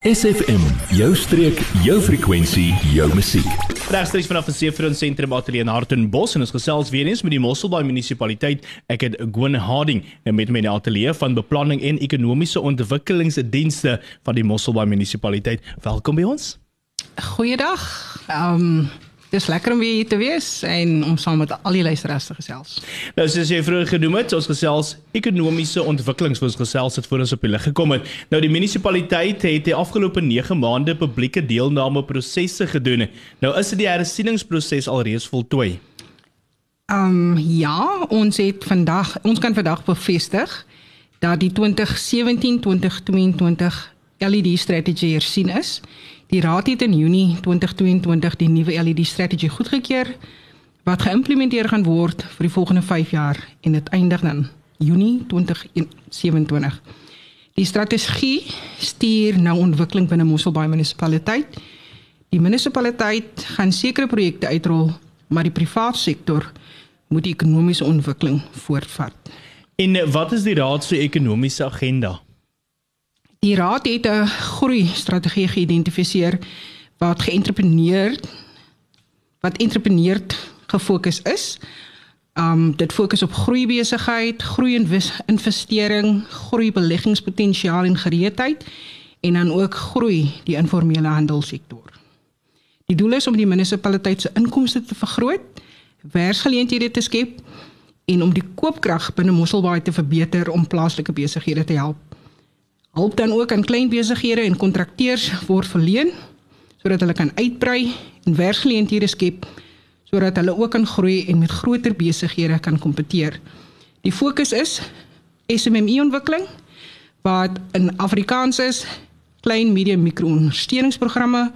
SFM, jou streek, jou frekwensie, jou musiek. Regstreeks vanaf die Seefront Sentrum Ateljee in Hartenbos en ons gesels weer eens met die Mosselbaai munisipaliteit. Ek het Gwen Harding en met my in die ateljee van beplanning en ekonomiese ontwikkelingsdienste van die Mosselbaai munisipaliteit. Welkom by ons. Goeiedag. Ehm um, Dis lekker om weer hier te wees en om saam met al die luisteraars te gesels. Nou soos jy vroeër genoem het, ons gesels ekonomiese ontwikkelings vir ons gesels het voor ons op die lig gekom het. Nou die munisipaliteit het die afgelope 9 maande publieke deelname prosesse gedoen. Nou is dit die hersieningsproses alreeds voltooi. Ehm um, ja, ons het vandag ons kan vandag bevestig dat die 2017-2022 LED strategie hersien is. Die raad het in Junie 2022 die nuwe LED strategie goedgekeur wat geïmplementeer gaan word vir die volgende 5 jaar en dit eindig dan Junie 2027. Die strategie stuur nou ontwikkeling binne Mosselbaai munisipaliteit. Die munisipaliteit gaan sekere projekte uitrol, maar die private sektor moet die ekonomiese ontwikkeling voortvat. En wat is die raad se ekonomiese agenda? Die raad het 'n groei strategie geïdentifiseer wat geëntrepreneur wat entrepreneur gefokus is. Um dit fokus op groei besigheid, groei investering, groei beleggingspotensiaal en gereedheid en dan ook groei die informele handelssektor. Die doel is om die munisipaliteit se inkomste te vergroot, werksgeleenthede te skep en om die koopkrag binne Mosselbaai te verbeter om plaaslike besighede te help. Hulp dan ook aan klein besighede en kontrakteurs word verleen sodat hulle kan uitbrei en werksgeleenthede skep sodat hulle ook kan groei en met groter besighede kan kompeteer. Die fokus is SMME ontwikkeling wat in Afrikaans is klein medium mikro ondersteuningsprogramme.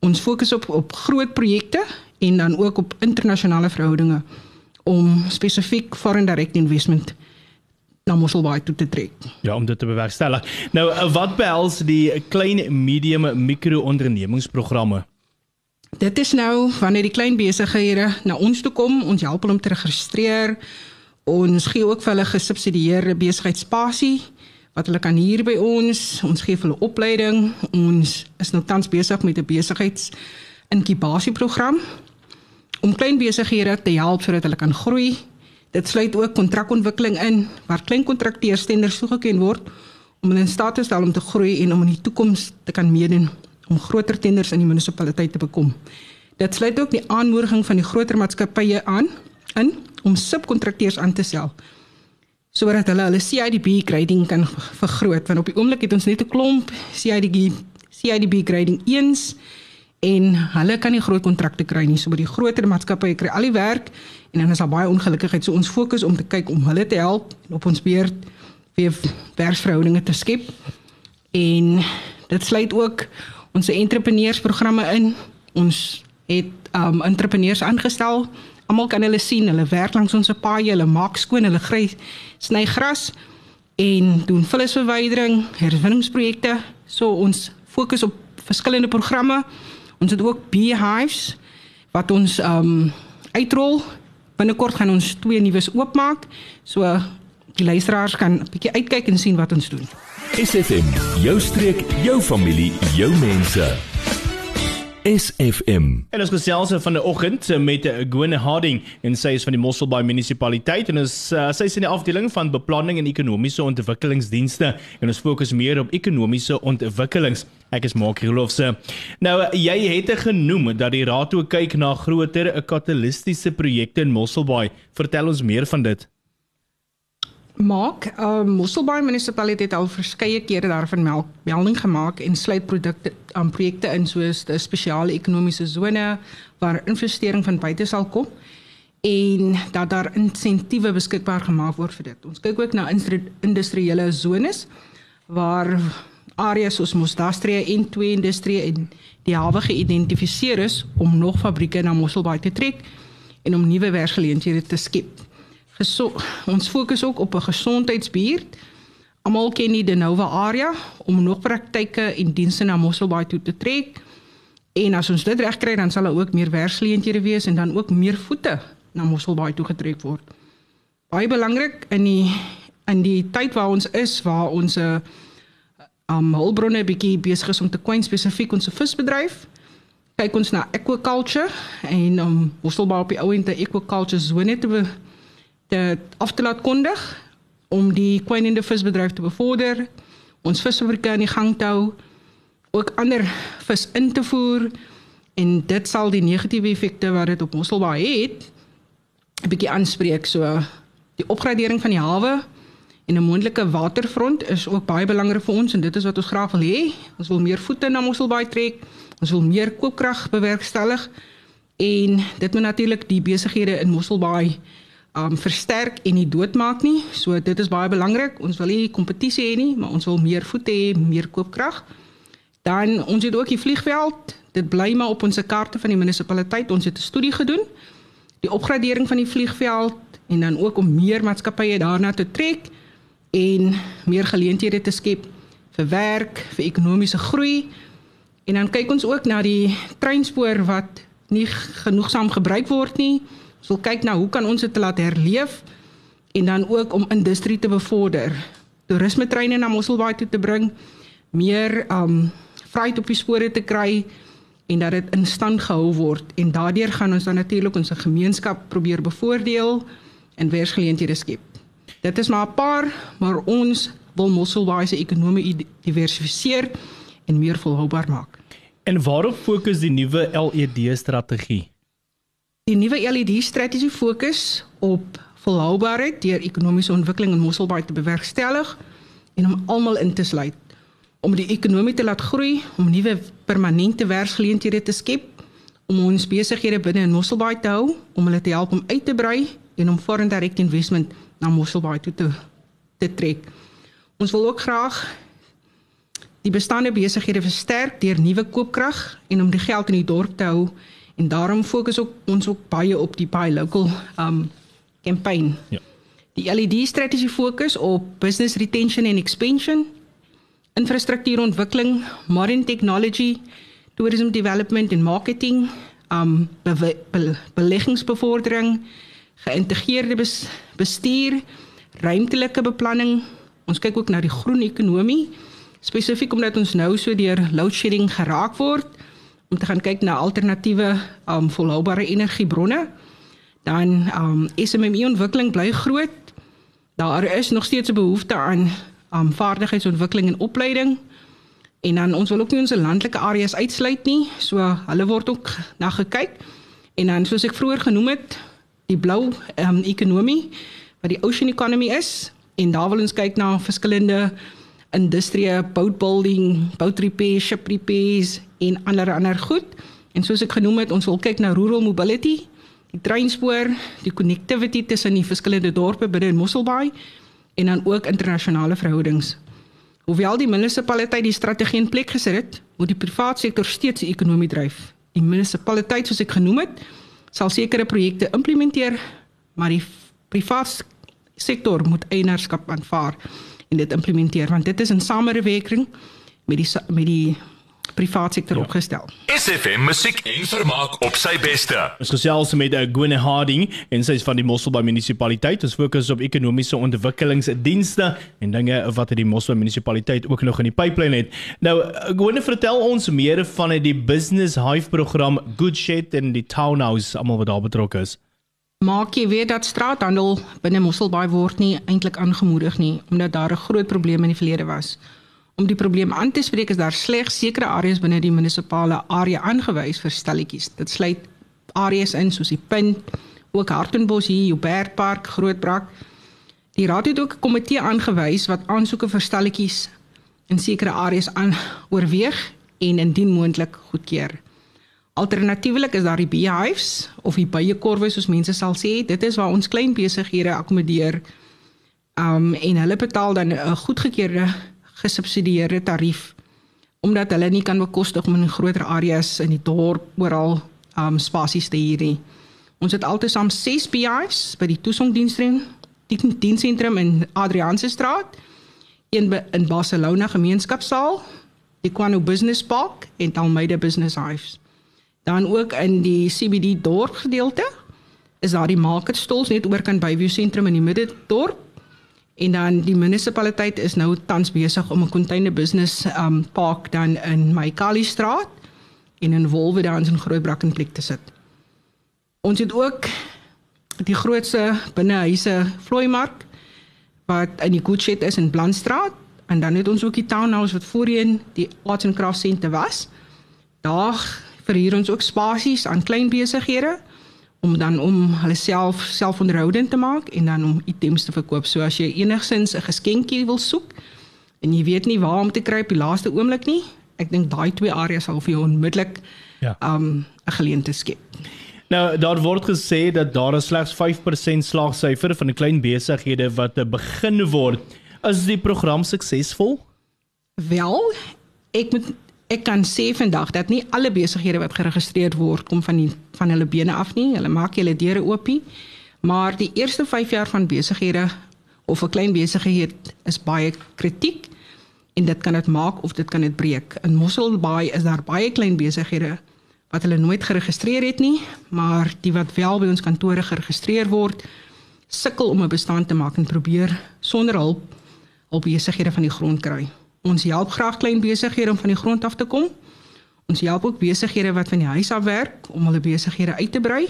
Ons fokus op op groot projekte en dan ook op internasionale verhoudinge om spesifiek foreign direct investment na Mosselbaai toe te trek. Ja, om dit te bewerkstellig. Nou, wat behels die klein medium mikro ondernemingsprogramme? Dit is nou wanneer die klein besighede na ons toe kom, ons help hulle om te registreer. Ons gee ook vir hulle gesubsidieerde besigheidsspasie wat hulle kan hier by ons. Ons gee hulle opleiding. Ons is nou tans besig met 'n besigheids inkubasieprogram om klein besighede te help sodat hulle kan groei Dit sluit ook kontrakontwikkeling in waar klein kontrakteurs tenders toegeken word om hulle in staat te stel om te groei en om in die toekoms te kan meedoen om groter tenders in die munisipaliteit te bekom. Dit sluit ook die aanmoediging van die groter maatskappye aan in om subkontrakteurs aan te stel sodat hulle hulle CIDB grading kan vergroot want op die oomblik het ons net 'n klomp CIDB CIDB grading 1s en hulle kan nie groot kontrakte kry nie. So by die groter maatskappye kry al die werk en dan is daar baie ongelukkigheid. So ons fokus om te kyk om hulle te help en op ons beurt weer werksverhoudinge te skep. En dit sluit ook ons entrepreneursprogramme in. Ons het um entrepreneurs aangestel. Almal kan hulle sien, hulle werk langs ons paaie, hulle maak skoon, hulle gry sny gras en doen vullisverwydering, herwinningsprojekte. So ons fokus op verskillende programme. Ons het ook beehives wat ons um uitrol. Binnekort gaan ons twee nuus oopmaak. So die luisteraars kan 'n bietjie uitkyk en sien wat ons doen. SFM, jou streek, jou familie, jou mense. SFM. En ons gesels van die oggend met Gwene Harding en sy is van die Mosselbaai munisipaliteit en is uh, sy is in die afdeling van beplanning en ekonomiese ontwikkelingsdienste en ons fokus meer op ekonomiese ontwikkelings. Ek is Mark Rolofse. Nou jy het genoem dat die raad ook kyk na groter katalistiese projekte in Mosselbaai. Vertel ons meer van dit. Maak, uh Mosselbaai munisipaliteit het al verskeie kere daarvan melk, melding gemaak en sluit produkte aan projekte in soos 'n spesiale ekonomiese sone waar investering van buite sal kom en dat daar insentiewe beskikbaar gemaak word vir dit. Ons kyk ook na industriële zones waar areas soos Mosdastria en twee industrie en die hawe geïdentifiseer is om nog fabrieke na Mosselbaai te trek en om nuwe werksgeleenthede te skep ons fokus ook op 'n gesondheidsbuurt. Almal ken die Denova area om nog praktyke en dienste na Mosselbaai toe te trek. En as ons dit regkry, dan sal daar ook meer werksgeleenthede wees en dan ook meer voete na Mosselbaai toe getrek word. Baie belangrik in die in die tyd waar ons is waar ons 'n um hulpbronne bietjie besig is om te kwyn spesifiek ons visbedryf. Kyk ons na aquaculture en um Mosselbaai op die ou end 'n aquaculture sone te be, te af te laat kondig om die kwynende visbedryf te bevorder, ons visfabrieke aan die gang te hou, ook ander vis in te voer en dit sal die negatiewe effekte wat dit op Mosselbaai het 'n bietjie aanspreek. So die opgradering van die hawe en 'n moontlike waterfront is ook baie belangrik vir ons en dit is wat ons graag wil hê. Ons wil meer voete na Mosselbaai trek. Ons wil meer koopkrag bewerkstellig en dit moet natuurlik die besighede in Mosselbaai um versterk en nie doodmaak nie. So dit is baie belangrik. Ons wil nie kompetisie hê nie, maar ons wil meer voete hê, meer koopkrag. Dan ons het ook die vliegveld. Dit bly maar op ons kaarte van die munisipaliteit. Ons het 'n studie gedoen. Die opgradering van die vliegveld en dan ook om meer maatskappye daarna te trek en meer geleenthede te skep vir werk, vir ekonomiese groei. En dan kyk ons ook na die treinspoor wat nie genoegsaam gebruik word nie. Ons wil kyk na hoe kan ons dit laat herleef en dan ook om industrie te bevorder. Toerisme treine na Mosselbaai toe te bring, meer um vryheid op die spore te kry en dat dit in stand gehou word en daardeur gaan ons dan natuurlik ons gemeenskap probeer bevoordeel en werksgeleenthede skep. Dit is maar 'n paar, maar ons wil Mosselbaai se ekonomie diversifiseer en meer volhoubaar maak. En waarop fokus die nuwe LED strategie? Die nuwe LED strategie fokus op volhoubaarheid deur ekonomiese ontwikkeling in Mosselbaai te bewerkstellig en om almal in te sluit om die ekonomie te laat groei, om nuwe permanente werksgeleenthede te skep, om ons besighede binne in Mosselbaai te hou, om hulle te help om uit te brei en om foreign direct investment na Mosselbaai toe te te trek. Ons wil ook graag die bestaande besighede versterk deur nuwe koopkrag en om die geld in die dorp te hou en daarom fokus ook ons ook baie op die buy local um campaign. Ja. Die LED strategie fokus op business retention and expansion infrastruktuurontwikkeling, modern technology, tourism development en marketing, um be be beleggingsbevordering, geïntegreerde bes bestuur, ruimtelike beplanning. Ons kyk ook na die groen ekonomie, spesifiek omdat ons nou so deur load shedding geraak word om te gaan kyk na alternatiewe um volhoubare energiebronne. Dan um SMME ontwikkeling bly groot. Daar is nog steeds 'n behoefte aan um vaardigheidsontwikkeling en opleiding. En dan ons wil ook nie ons landelike areas uitsluit nie. So hulle word ook na gekyk. En dan soos ek vroeër genoem het, die blou um ekonomie wat die ocean economy is en daar wil ons kyk na verskillende industrie, boat building, boat repair, ship repairs en ander ander goed. En soos ek genoem het, ons wil kyk na rural mobility, die treinspoor, die connectivity tussen die verskillende dorpe binne in Mosselbaai en dan ook internasionale verhoudings. Hoewel die munisipaliteit die strategie in plek gesit het, moet die private sektor steeds die ekonomie dryf. Die munisipaliteit soos ek genoem het, sal sekere projekte implementeer, maar die private sektor moet eienaarskap aanvaar en dit implementeer want dit is in samewerking met die met die privaat sektor ja. opgestel. SFM musiek en vermaak op sy beste. Ons gesels met uh, Gwynne Harding en sy is van die Mosselbaai munisipaliteit. Ons fokus op ekonomiese ontwikkelingsdienste en dinge wat die Mosselbaai munisipaliteit ook nog in die pipeline het. Nou uh, Gwynne vertel ons meer van die Business Hive program Good Shed en die Townhouse almal wat daar betrokke is. Maak jy weet dat straathandel binne Mosselbaai word nie eintlik aangemoedig nie omdat daar 'n groot probleem in die verlede was om die probleem aan te spreek is daar slegs sekere areas binne die munisipale area aangewys vir stalletjies. Dit sluit areas in soos die Punt, ook Hartenbos hier, Joubert Park, Grootbrak. Die raad het ook 'n komitee aangewys wat aansoeke vir stalletjies in sekere areas aan oorweeg en indien moontlik goedkeur. Alternatiefelik is daar die beehives of die byekorwe soos mense sal sê. Dit is waar ons klein besighede akkommodeer. Um en hulle betaal dan 'n goedgekeurde gesubsidieerde tarief omdat hulle nie kan bekostig om in groter areas in die dorp oral um spasies te huur nie. Ons het altesaam 6 PIs by die toesongdiensstream, die diensentrum in Adrianse straat, een in Barcelona gemeenskapsaal, die Quano Business Park en Almeida Business Hives. Dan ook in die CBD dorp gedeelte is daar die market stalls net oor kan byview sentrum in die middedorp En dan die munisipaliteit is nou tans besig om 'n container business um park dan in Maikali straat en in Wolwe daar in Grootbrak in plek te sit. Ons het ook die grootste binnehuise vloeimark wat in die Goodshed is in Blandstraat en dan het ons ook die townhouse wat voorheen die Arts and Crafts Centre was. Daar verhuur ons ook spasies aan klein besighede om dan om hulle self selfonderhoudend te maak en dan om items te verkoop. So as jy enigsins 'n geskenkie wil soek en jy weet nie waar om te kry op die laaste oomblik nie, ek dink daai twee areas sal vir jou onmiddellik ja. um 'n geleentheid skep. Nou daar word gesê dat daar is slegs 5% slaagsyfer van die klein besighede wat begin word. Is die program suksesvol? Wel, ek moet ek kan sê vandag dat nie alle besighede wat geregistreer word kom van die van hulle bene af nie. Hulle maak hulle deure oopie. Maar die eerste 5 jaar van besighede of 'n klein besigheid is baie kritiek en dit kan dit maak of dit kan dit breek. In Mosselbaai is daar baie klein besighede wat hulle nooit geregistreer het nie, maar die wat wel by ons kantore geregistreer word, sukkel om 'n bestaan te maak en probeer sonder hulp op besighede van die grond kry. Ons help graag klein besighede om van die grond af te kom. Ons help ook besighede wat van die huis af werk om hulle besighede uit te brei.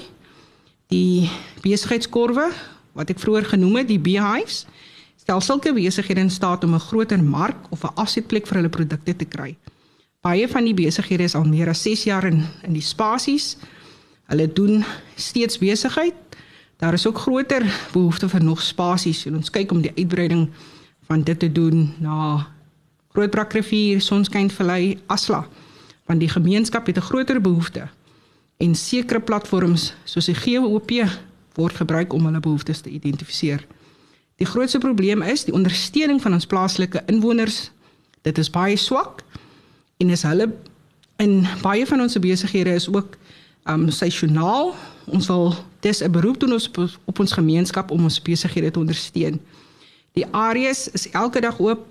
Die besigheidskorwe wat ek vroeër genoem het, die beehives, stel sulke besighede in staat om 'n groter mark of 'n afsetplek vir hulle produkte te kry. Baie van die besighede is al meer as 6 jaar in in die spasies. Hulle doen steeds besigheid. Daar is ook groter behoefte vir nog spasies en ons kyk om die uitbreiding van dit te doen na Grootbrakrivier, Sonskynvallei, Asla, want die gemeenskap het 'n groter behoefte en sekere platforms soos die GOP word gebruik om hulle behoeftes te identifiseer. Die grootste probleem is die ondersteuning van ons plaaslike inwoners. Dit is baie swak en is hulle in baie van ons besighede is ook um seisoonaal. Ons wil dis 'n beroep doen ons op ons gemeenskap om ons besighede te ondersteun. Die areas is elke dag oop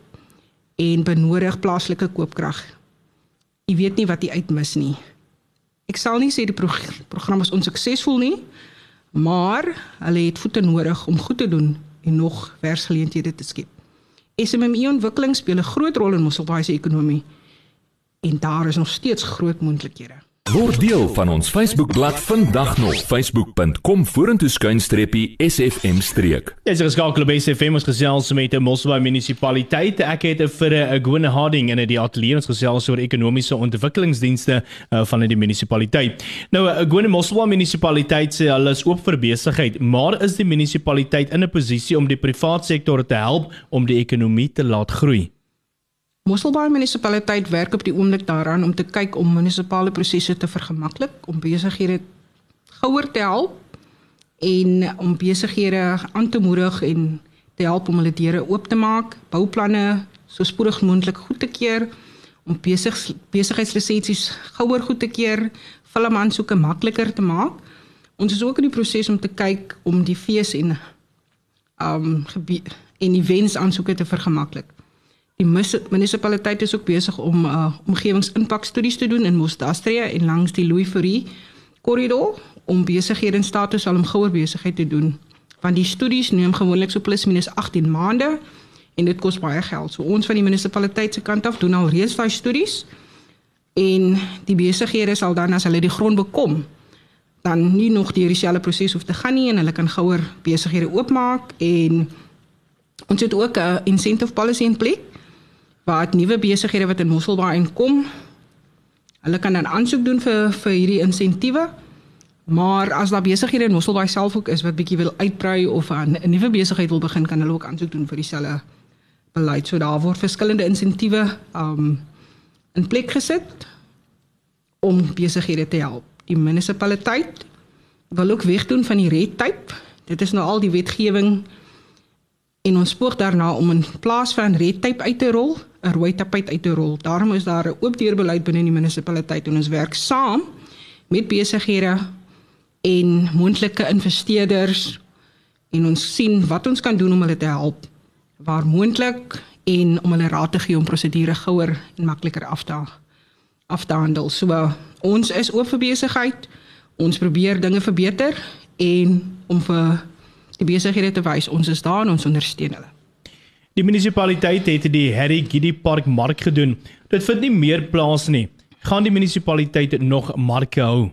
en benodig plaaslike koopkrag. Jy weet nie wat jy uitmis nie. Ek sal nie sê die prog program is onsuksesvol nie, maar hulle het voete nodig om goed te doen en nog werksgeleenthede te skep. SMME ontwikkeling speel 'n groot rol in Mosselbaai se ekonomie en daar is nog steeds groot moontlikhede. Word deel van ons Facebookblad vandag nog facebook.com vorentoe skuinstreepie sfm streek. Dis geskakel by SFM ons gesels met 'n Mosselbaai munisipaliteit. Ek het vir 'n Gwene Harding in die ateljee ons gesels oor ekonomiese ontwikkelingsdienste uh, van die munisipaliteit. Nou 'n Gwene Mosselbaai munisipaliteit sê hulle is oop vir besigheid, maar is die munisipaliteit in 'n posisie om die private sektor te help om die ekonomie te laat groei? Mosselbaai munisipaliteit werk op die oomblik daaraan om te kyk om munisipale prosesse te vergemaklik, om besighede gouer te help en om besighede aan te moedig en te help om hulle deure oop te maak, bouplanne so spoedig moontlik goed te keur, om besig besigheidslisensies gouer goed te keur, filmaansoeke makliker te maak. Ons is ook in die proses om te kyk om die fees en um gebied en events aansoeke te vergemaklik. Die munisipaliteit is ook besig om uh, omgewingsimpakstudies te doen in Mosdastria en langs die Louis Fourie korridor om besighede in staat te stel om gouer besigheid te doen. Want die studies neem gewoonlik so plus minus 18 maande en dit kos baie geld. So ons van die munisipaliteit se kant af doen al reeds daai studies en die besighede sal dan as hulle die grond bekom dan nie nog deur dieselfde proses hoef te gaan nie en hulle kan gouer besighede oopmaak en ons het ook 'n incentive policy in plek wat nuwe besighede wat in Mosselbaai inkom. Hulle kan dan aansoek doen vir vir hierdie insentiewe. Maar as daar besighede in Mosselbaai self ook is wat bietjie wil uitbrei of 'n nuwe besigheid wil begin, kan hulle ook aansoek doen vir dieselfde beleid. So daar word verskillende insentiewe um in plek gesit om besighede te help. Die munisipaliteit wil ook wegdoen van die red tape. Dit is nou al die wetgewing en ons poog daarna om in plaas van red tape uit te rol, 'n rooi tapuit uit te rol. Daarom is daar 'n oop deurbeleid binne die munisipaliteit en ons werk saam met besighede en moontlike investeerders en ons sien wat ons kan doen om hulle te help waar moontlik en om hulle raad te gee om prosedure gouer en makliker af te af te handel. So ons is oop vir besigheid. Ons probeer dinge verbeter en om vir die besighede te wys ons is daar en ons ondersteun hulle. Die munisipaliteit het die Harry Giddy Park mark gedoen. Dit vind nie meer plaas nie. Gaan die munisipaliteit nog marke hou?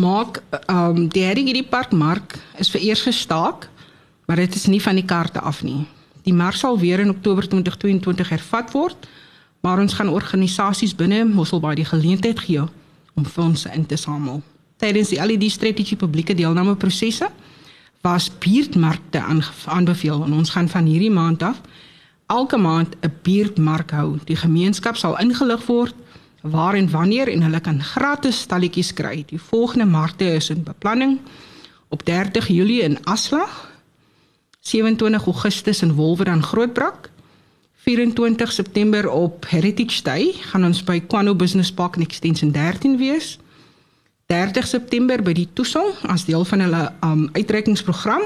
Maak ehm um, die Harry Giddy Park mark is vir eers gestaak, maar dit is nie van die kaarte af nie. Die mark sal weer in Oktober 2022 hervat word, maar ons gaan organisasies binne Mosselbaai die geleentheid gee om fondse in te samel. Tydens die LED strategie publieke deelname prosesse was buurtmarkte aanbeveel en ons gaan van hierdie maand af elke maand 'n buurtmark hou. Die gemeenskap sal ingelig word waar en wanneer en hulle kan gratis stalletjies kry. Die volgende markte is in beplanning op 30 Julie in Aslag, 27 Augustus in Wolweran Grootbrak, 24 September op Heritage Day gaan ons by Kwano Business Park in Extension 13 wees. 30 September by die Toesong as deel van hulle um uitreikingsprogram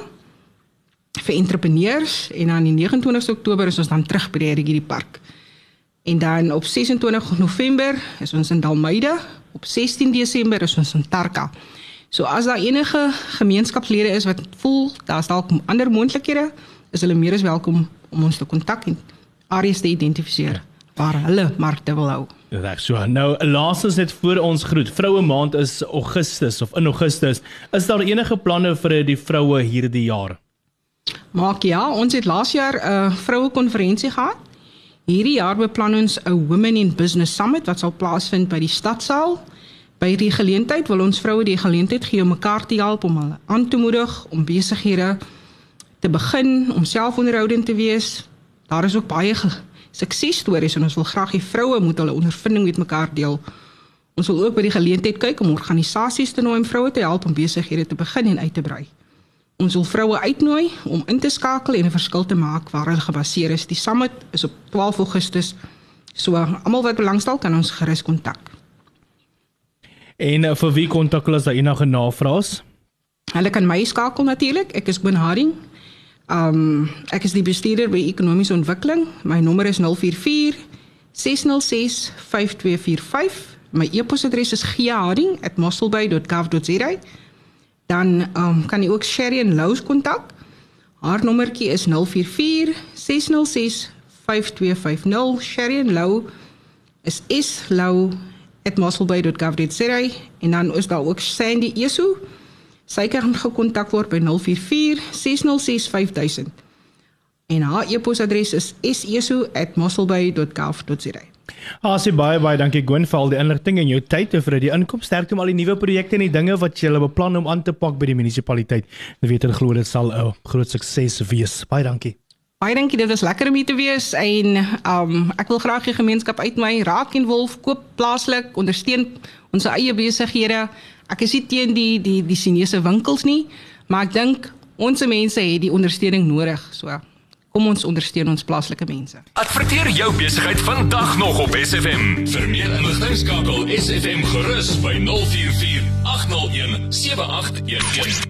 vir entrepreneurs en dan die 29ste Oktober is ons dan terug by die hierdie park. En dan op 26 November is ons in Dalmeide, op 16 Desember is ons in Tarka. So as daar enige gemeenskapslede is wat voel daar's dalk ander moontlikhede, is hulle meer as welkom om ons te kontak en areas te identifiseer waar hulle markte wil hou. Reg so. Nou laasens net voor ons groet. Vroue maand is Augustus of in Augustus. Is daar enige planne vir die vroue hierdie jaar? Maak ja, ons het laas jaar 'n uh, vroue konferensie gehad. Hierdie jaar beplan ons 'n Women in Business Summit wat sal plaasvind by die stadsaal. By hierdie geleentheid wil ons vroue die geleentheid gee om mekaar te help om hulle aan te moedig om besighede te begin, om selfonderhoudend te wees. Daar is ook baie suksesstories en ons wil graag hê vroue moet hulle ondervinding met mekaar deel. Ons wil ook by die geleentheid kyk om organisasies te nooi om vroue te help om besighede te begin en uit te brei. Ons wil vroue uitnooi om in te skakel en 'n verskil te maak waar hulle gebaseer is. Die summit is op 12 Augustus. So almal wat belangstel kan ons gerus kontak. En uh, vir wie kontak hulle as daar enige navrae is? Hulle kan my skakel natuurlik. Ek is Gwen Haring Um ek is die bestuurder by ekonomiese ontwikkeling. My nommer is 044 606 5245. My e-posadres is giaharding@mosselbay.gov.za. Dan um kan jy ook Sherry en Lous kontak. Haar nommertjie is 044 606 5250. Sherry en Lou is slou@mosselbay.gov.za en dan is daar ook Sandy Esu Sy kan gekontak word by 044 606 5000. En haar e-posadres is seso@mosselbay.gov.za. Asie baie baie dankie Gwen vir al die inligting en jou tyd en vir die inkomste sterkte om al die nuwe projekte en die dinge wat jy beplan om aan te pak by die munisipaliteit. Ek weet en glo dit sal 'n groot sukses wees. Baie dankie. Baie dankie, dit was lekker om hier te wees en um ek wil graag die gemeenskap uit my raak en wolf koop plaaslik, ondersteun ons eie besighede ek is nie teen die die die Chinese winkels nie, maar ek dink ons mense het die ondersteuning nodig. So kom ons ondersteun ons plaaslike mense. Adverteer jou besigheid vandag nog op SFM. Vir meer inligting skakel SFM gerus by 044 801 7811.